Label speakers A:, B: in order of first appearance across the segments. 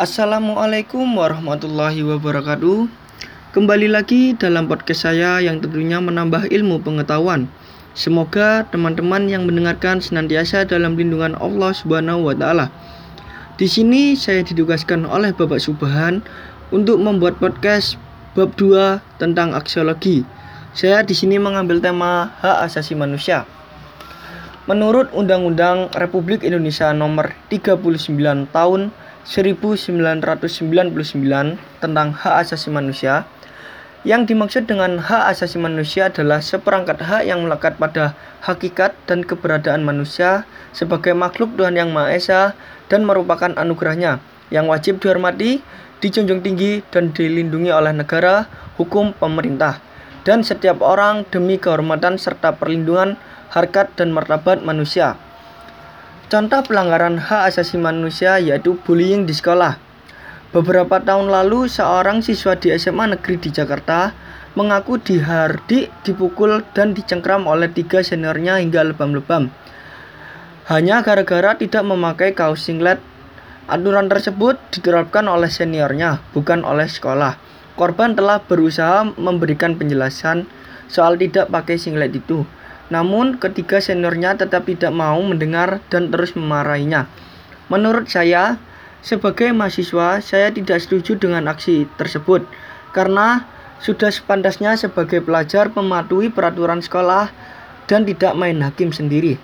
A: Assalamualaikum warahmatullahi wabarakatuh. Kembali lagi dalam podcast saya yang tentunya menambah ilmu pengetahuan. Semoga teman-teman yang mendengarkan senantiasa dalam lindungan Allah Subhanahu wa taala. Di sini saya ditugaskan oleh Bapak Subhan untuk membuat podcast bab 2 tentang aksiologi. Saya di sini mengambil tema hak asasi manusia. Menurut Undang-Undang Republik Indonesia Nomor 39 Tahun 1999 tentang hak asasi manusia, yang dimaksud dengan hak asasi manusia adalah seperangkat hak yang melekat pada hakikat dan keberadaan manusia sebagai makhluk Tuhan Yang Maha Esa dan merupakan anugerahnya yang wajib dihormati, dijunjung tinggi, dan dilindungi oleh negara, hukum, pemerintah, dan setiap orang demi kehormatan serta perlindungan harkat dan martabat manusia. Contoh pelanggaran hak asasi manusia yaitu bullying di sekolah Beberapa tahun lalu, seorang siswa di SMA negeri di Jakarta mengaku dihardik, dipukul, dan dicengkram oleh tiga seniornya hingga lebam-lebam. Hanya gara-gara tidak memakai kaos singlet. Aturan tersebut diterapkan oleh seniornya, bukan oleh sekolah. Korban telah berusaha memberikan penjelasan soal tidak pakai singlet itu. Namun, ketiga seniornya tetap tidak mau mendengar dan terus memarahinya. Menurut saya, sebagai mahasiswa, saya tidak setuju dengan aksi tersebut karena sudah sepantasnya sebagai pelajar mematuhi peraturan sekolah dan tidak main hakim sendiri.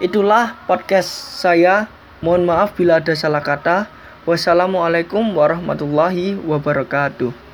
A: Itulah podcast saya. Mohon maaf bila ada salah kata. Wassalamualaikum warahmatullahi wabarakatuh.